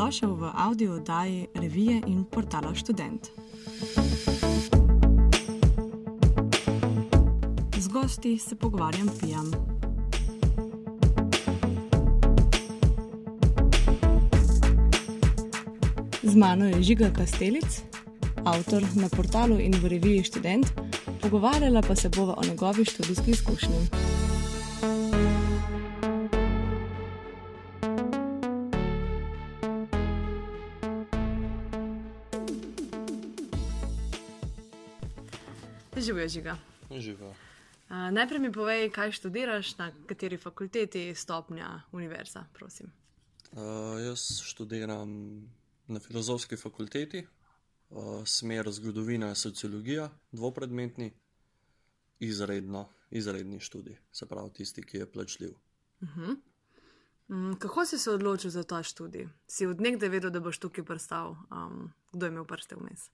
Dobrodošel v audio oddaji revije in portala Student. Z gosti se pogovarjam pijam. Z mano je Žiga Kastelic, avtor na portalu in v reviji Student, pogovarjala pa se bova o njegovi študijski izkušnji. Žiga. Živa. Uh, najprej mi povej, kaj študiraš, na kateri fakulteti, stopnja, univerza, prosim. Uh, jaz študiram na filozofski fakulteti, uh, smer zgodovina in sociologija, dvopredmetni, izredno, izredni študij, se pravi tisti, ki je plačljiv. Uh -huh. um, kako si se odločil za ta študij? Si od nekdaj vedel, da boš tukaj prstal? Um, kdo je imel prste vmes?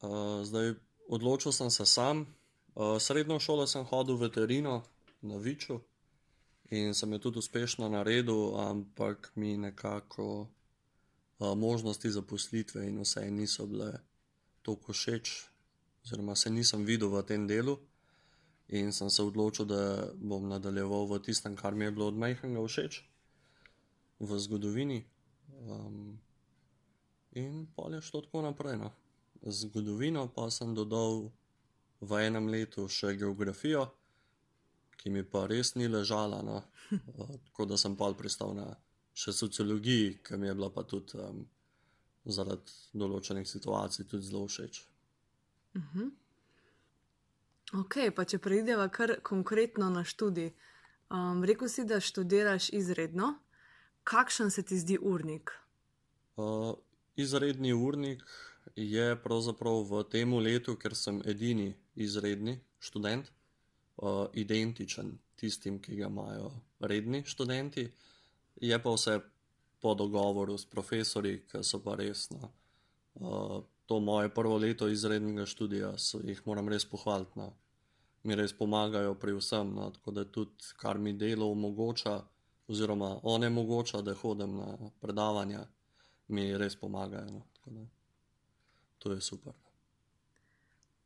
Uh, zdaj, odločil sem se sam. Uh, srednjo šolo sem hodil v veterino na Viču in sem jo tudi uspešno naredil, ampak mi nekako uh, možnosti zaposlitve in vse niso bile tako všeč, oziroma se nisem videl v tem delu. In sem se odločil, da bom nadaljeval v tistem, kar mi je bilo od majhnega všeč, v zgodovini. Um, in pa je šlo tako naprej. No. Zgodovino pa sem dodal v enem letu še geografijo, ki mi pa res ni ležala. No. Uh, tako da sem pa pristal na še sociologiji, ki mi je bila pa tudi um, zaradi določenih situacij tudi zelo všeč. Uh -huh. Ok, pa če preideva kar konkretno na študij. Um, Rekl si, da študiraš izredno. Kakšen se ti zdi urnik? Uh, izredni urnik je pravzaprav v tem letu, ker sem edini izredni študent, uh, identičen tistim, ki ga imajo redni študenti. Je pa vse po dogovoru s profesori, ki so pa resno. Uh, to moje prvo leto izrednega študija, so, jih moram res pohvaliti. No. Mi res pomagajo pri vsem, no. tako da tudi kar mi delo omogoča, oziroma onemogoča, da hodim na predavanja, mi res pomagajo. No. To je super.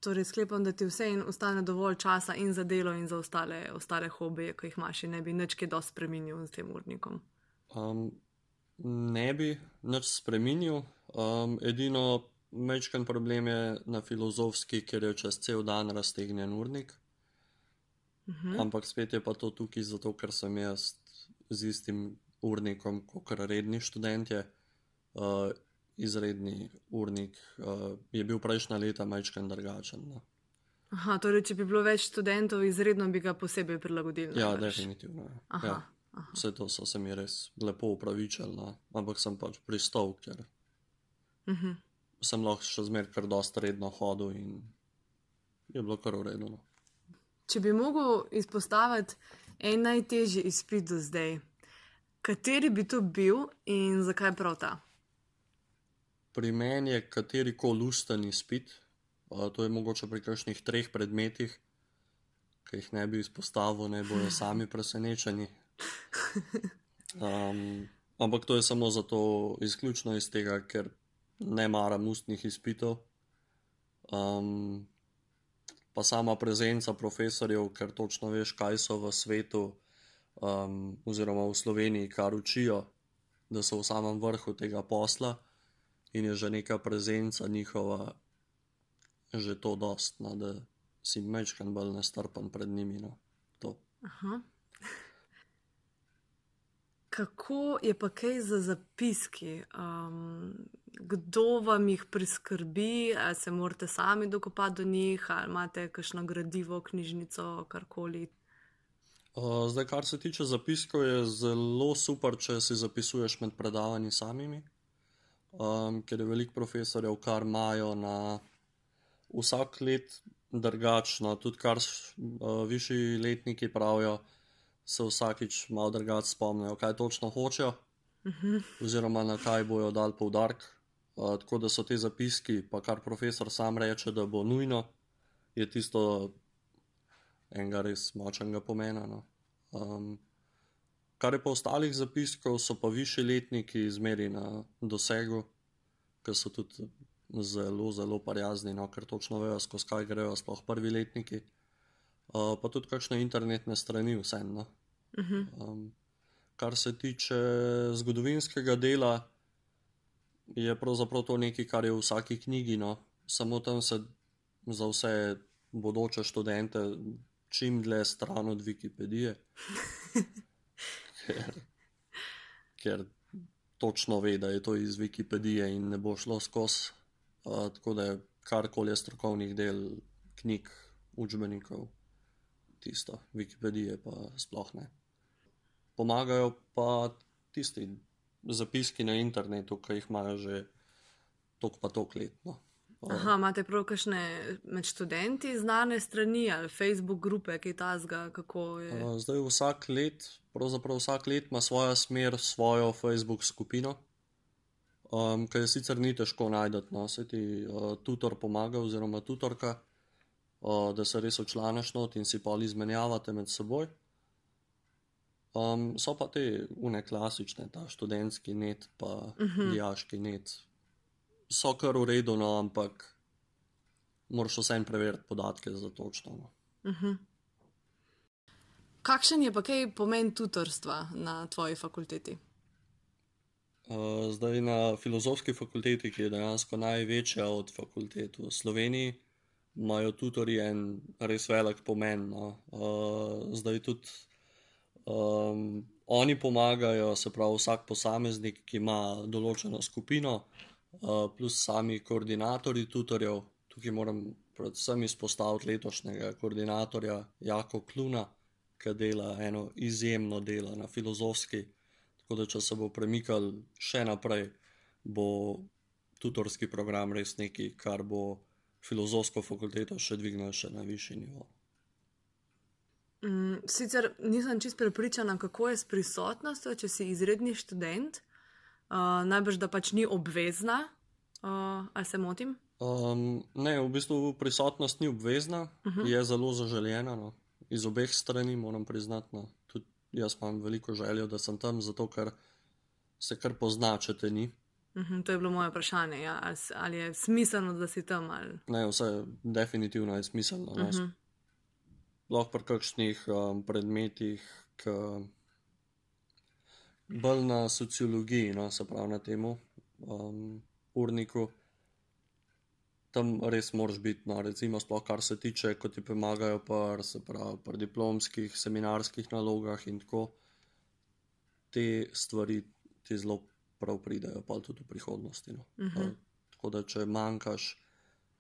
Torej, sklepam, da ti vse in ostane dovolj časa in za delo, in za ostale, ostale hobije, ki jih imaš, in ne bi nič kaj dosti spremenil s tem urnikom. Um, ne bi nič spremenil. Um, edino mečken problem je na filozofski, ker je čez cel dan raztegnjen urnik. Uh -huh. Ampak spet je pa to tukaj zato, ker sem jaz z istim urnikom, kot redni študentje. Uh, izredni urnik uh, je bil prejšnja leta majčken drugačen. No. Aha, torej, če bi bilo več študentov, izredno bi ga posebej prilagodili. Ja, definitivno. Ja. Aha. Ja. Aha. Vse to so se mi res lepo upravičili, no. ampak sem pač pristal, ker uh -huh. sem lahko še zmeraj kar dosta redno hodil in je bilo kar urejeno. No. Če bi mogel izpostaviti en najtežji izpit do zdaj, kateri bi to bil in zakaj prav ta? Pri meni je kateri koli usten izpit, to je mogoče pri kakšnih treh predmetih, ki jih ne bi izpostavil, ne bojo sami presenečeni. Um, ampak to je samo zato, izključno iz tega, ker ne maram ustnih izpitov. Um, pa sama prezenca profesorjev, ker točno veš, kaj so v svetu, um, oziroma v Sloveniji, kar učijo, da so v samem vrhu tega posla in je že neka prezenca njihova, že to dostna, da si mečkan bolj nestrpen pred njimi. No. Aha. Kako je pa kaj za zapiski? Um, kdo vam jih priskrbi, ali se morate sami dokopati do njih, ali imate kakšno gradivo, knjižnico, karkoli? Uh, zdaj, kar se tiče zapiskov, je zelo super, če si zapisuješ med predavanji samimi, um, ker je veliko profesorjev, kar imajo na vsak let drugačno, tudi kar uh, višji letniki pravijo se vsakič malo drugače spomnijo, kaj točno hočejo, uh -huh. oziroma na kaj bojo dal poudarek. Uh, tako da so ti zapiski, pa kar profesor sam reče, da bo nujno, je tisto enega res močnega pomena. No. Um, kar je pa ostalih zapiskov, so pa višji letniki izmeri na dosegu, ker so tudi zelo, zelo prijazni, no, ker točno vejo, skozi kaj grejo, sploh prvi letniki. Uh, pa tudi kakšne internetne strani, vseeno. Uh -huh. Um, kar se tiče zgodovinskega dela, je pravzaprav to nekaj, kar je v vsaki knjigi, no. samo tam se za vse bodoče študente čim dlje stran od Wikipedije, ker, ker točno ve, da je to iz Wikipedije in ne bo šlo skozi. Uh, tako da je karkoli strokovnih del, knjig, učbenikov, tisto, Wikipedije pa sploh ne. Pomagajo pa tisti zapiski na internetu, ki jih imajo že tok pa tok let. Aha, imate prav kakšne med študenti znane strani ali Facebook grupe, ki ta zga, kako je? Uh, zdaj vsak let, pravzaprav vsak let ima svojo smer, svojo Facebook skupino, um, ki je sicer ni težko najti, no, se ti uh, tutor pomaga oziroma tutorka, uh, da se res včlaneš not in si pa izmenjavate med seboj. Um, so pa te une klasične, ta študentski net, pa uh -huh. dijaški net. So kar v redu, no, ampak moraš vsem preveriti podatke za točno. No. Uh -huh. Kakšen je pa kaj pomen tutorstva na tvoji fakulteti? Uh, zdaj na filozofski fakulteti, ki je dejansko največja od fakultet v Sloveniji, imajo tutori en res velik pomen. No. Uh, zdaj tudi Um, oni pomagajo, se pravi, vsak posameznik, ki ima določeno skupino, uh, plus sami koordinatorji tutorjev. Tukaj moram predvsem izpostaviti letošnjega koordinatorja Jako Kluna, ki dela eno izjemno delo na filozofski. Tako da, če se bo premikal še naprej, bo tutorski program res nekaj, kar bo filozofsko fakulteto še dvignil še na višji nivo. Mm, sicer nisem čest prepričana, kako je s prisotnostjo, če si izredni študent, uh, najbrž da pač ni obvezna, uh, ali se motim? Um, ne, v bistvu prisotnost ni obvezna, uh -huh. je zelo zaželjena. No. Iz obeh strani moram priznati, no. tudi jaz imam veliko željo, da sem tam, zato ker se kar pozna, če te ni. Uh -huh, to je bilo moje vprašanje, ja. ali, ali je smiselno, da si tam. Ali... Ne, vse definitivno je smiselno. Uh -huh lahko pri kakšnih um, predmetih, ki bolj na sociologiji, no, se pravi na tem um, urniku. Tam res moraš biti, no, recimo, sploh kar se tiče, ko ti pomagajo pri, se pravi, pri diplomskih, seminarskih nalogah in tako. Te stvari ti zelo prav pridajo, pa tudi v prihodnosti. No. Uh -huh. Tako da, če manjkaš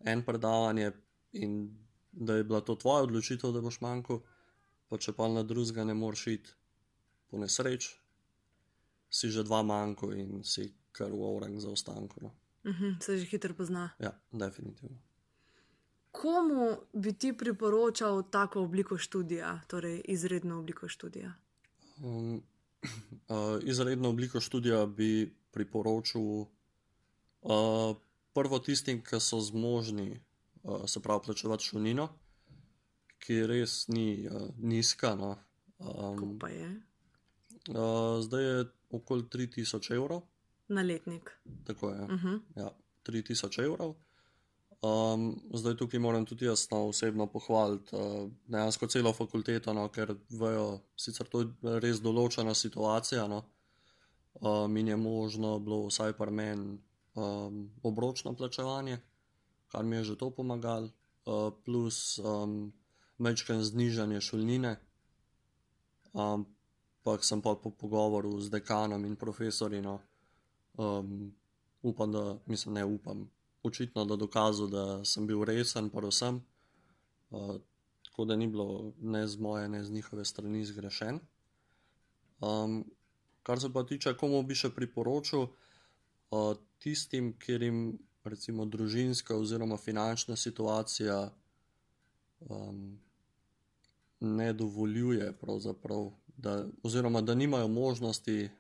en predavanje in da je bila to tvoja odločitev, da boš manjkal, pa če pa na drugega ne moreš iti, po nesreč, si že dva manjko in si kar v orang za ostanko. No. Uh mhm, -huh, se že hitro pozna. Ja, definitivno. Komu bi ti priporočal tako obliko študija, torej izredno obliko študija? Um, uh, izredno obliko študija bi priporočil uh, prvo tistim, ki so zmožni uh, se pravi, plačevati šunino, ki res ni uh, nizka. No. Um, pa je? Uh, zdaj je okoli 3000 evrov. Na letnik. Tako je. Uh mhm. -huh. ja, 3000 evrov. Um, zdaj tukaj moram tudi jaz no, osebno pohvaliti uh, dejansko celo fakulteto, no, ker vejo, sicer to je res določena situacija. No, uh, mi je možno bilo vsaj par meni um, obročno plačevanje kar mi je že to pomagalo, uh, plus um, mečken znižanje šolnine. Ampak um, sem pa po pogovoru z dekanom in profesori, no, um, upam, da mislim, ne upam, očitno, da dokazal, da sem bil resen, pa vsem. Uh, tako da ni bilo ne z moje, ne z njihove strani zgrešen. Um, kar se pa tiče, komu bi še priporočil, uh, tistim, kjer jim recimo družinska oziroma finančna situacija um, ne dovoljuje, da, oziroma da nimajo možnosti,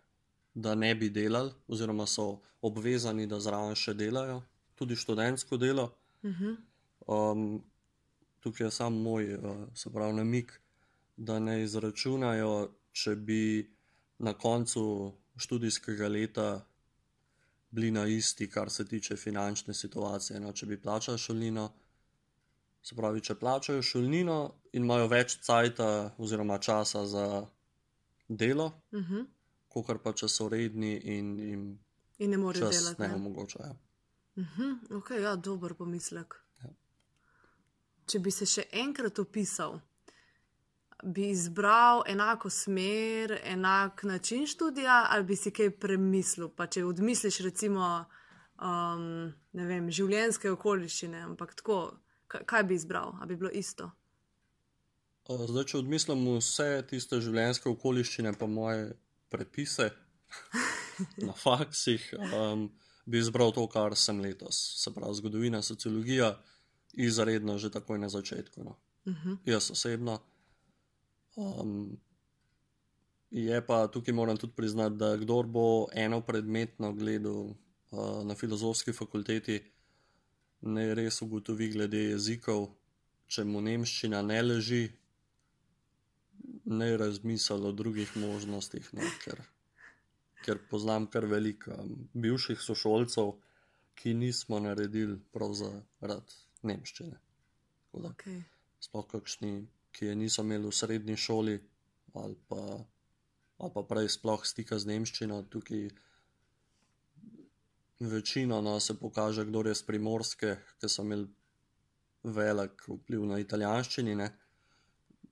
da ne bi delali, oziroma so obvezani, da zraven še delajo, tudi študentsko delo. Um, tukaj je samo moj, uh, se pravi, namik, da ne izračunajo, če bi na koncu študijskega leta bili na isti, kar se tiče finančne situacije. No, če bi plačali šolnino, se pravi, če plačajo šolnino in imajo več cajta oziroma časa za delo, Uh -huh. kot pa če so redni in jim In ne morejo delati. ne Ne? omogočajo. Uh -huh. Ok, ja, dober pomislek. Ja. Če bi se še enkrat opisal, bi izbral enako smer, enak način študija, ali bi si kaj premislil. Pa če odmisliš, recimo, um, vem, življenjske okoliščine, ampak tako, kaj bi izbral, ali bi bilo isto. Uh, Zdaj, če odmislim vse tiste življenjske okoliščine, pa moje prepise na faksih, um, bi izbral to, kar sem letos. Se pravi, zgodovina, sociologija, izredno že takoj na začetku. No. Uh -huh. Jaz osebno. Um, je pa tukaj moram tudi priznati, da kdor bo eno predmetno gledal uh, na filozofski fakulteti, ne res ugotovi glede jezikov, če mu nemščina ne leži, ne razmisli o drugih možnostih, no, ker, ker poznam kar veliko um, bivših sošolcev, ki nismo naredili prav zaradi nemščine. Tako da okay. sploh kakšni, ki je niso imeli v srednji šoli, ali pa, ali pa prej sploh stika z nemščino, tukaj večino no, se pokaže, kdo je z primorske, ki so imeli velik vpliv na italijanščini, ne,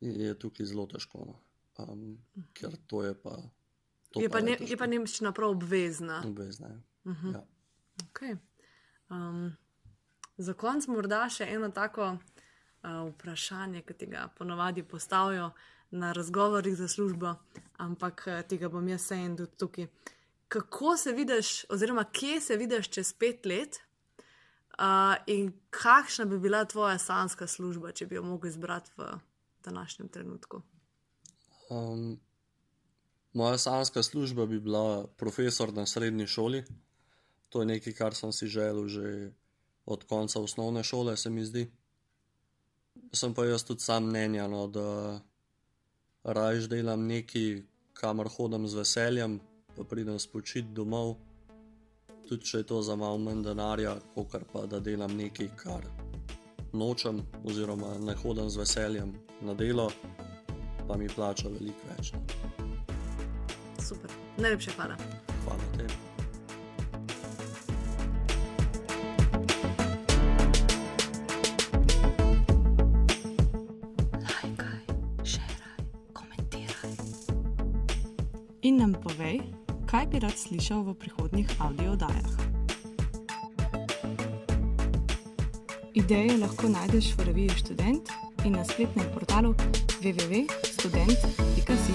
je tukaj zelo težko. No. Um, ker to je pa. To Je, pa ne, težko. je pa nemščina prav obvezna. Obvezna je. Uh -huh. Ja. Okay. Um, za konec morda še eno tako uh, vprašanje, ki ti ga ponovadi postavijo na razgovorih za službo, ampak uh, tega bom jaz se en tudi tukaj. Kako se vidiš, oziroma kje se vidiš čez pet let, uh, in kakšna bi bila tvoja sanska služba, če bi jo mogel izbrati v današnjem trenutku? Um, moja sanska služba bi bila profesor na srednji šoli. To je nekaj, kar sem si želel že od konca osnovne šole, se mi zdi. Sem pa jaz tudi sam mnenja, no, da rajš delam nekaj, kamor hodim z veseljem, pa pridem spočit domov, tudi če je to za malo manj denarja, kot pa da delam nekaj, kar nočem, oziroma ne hodim z veseljem na delo, pa mi plača veliko več. Super, najlepša hvala. Hvala tebi. In nam povej, kaj bi rad slišal v prihodnjih audiodajah. Ideje lahko najdeš v reviji Študent in na spletnem portalu www.student.si.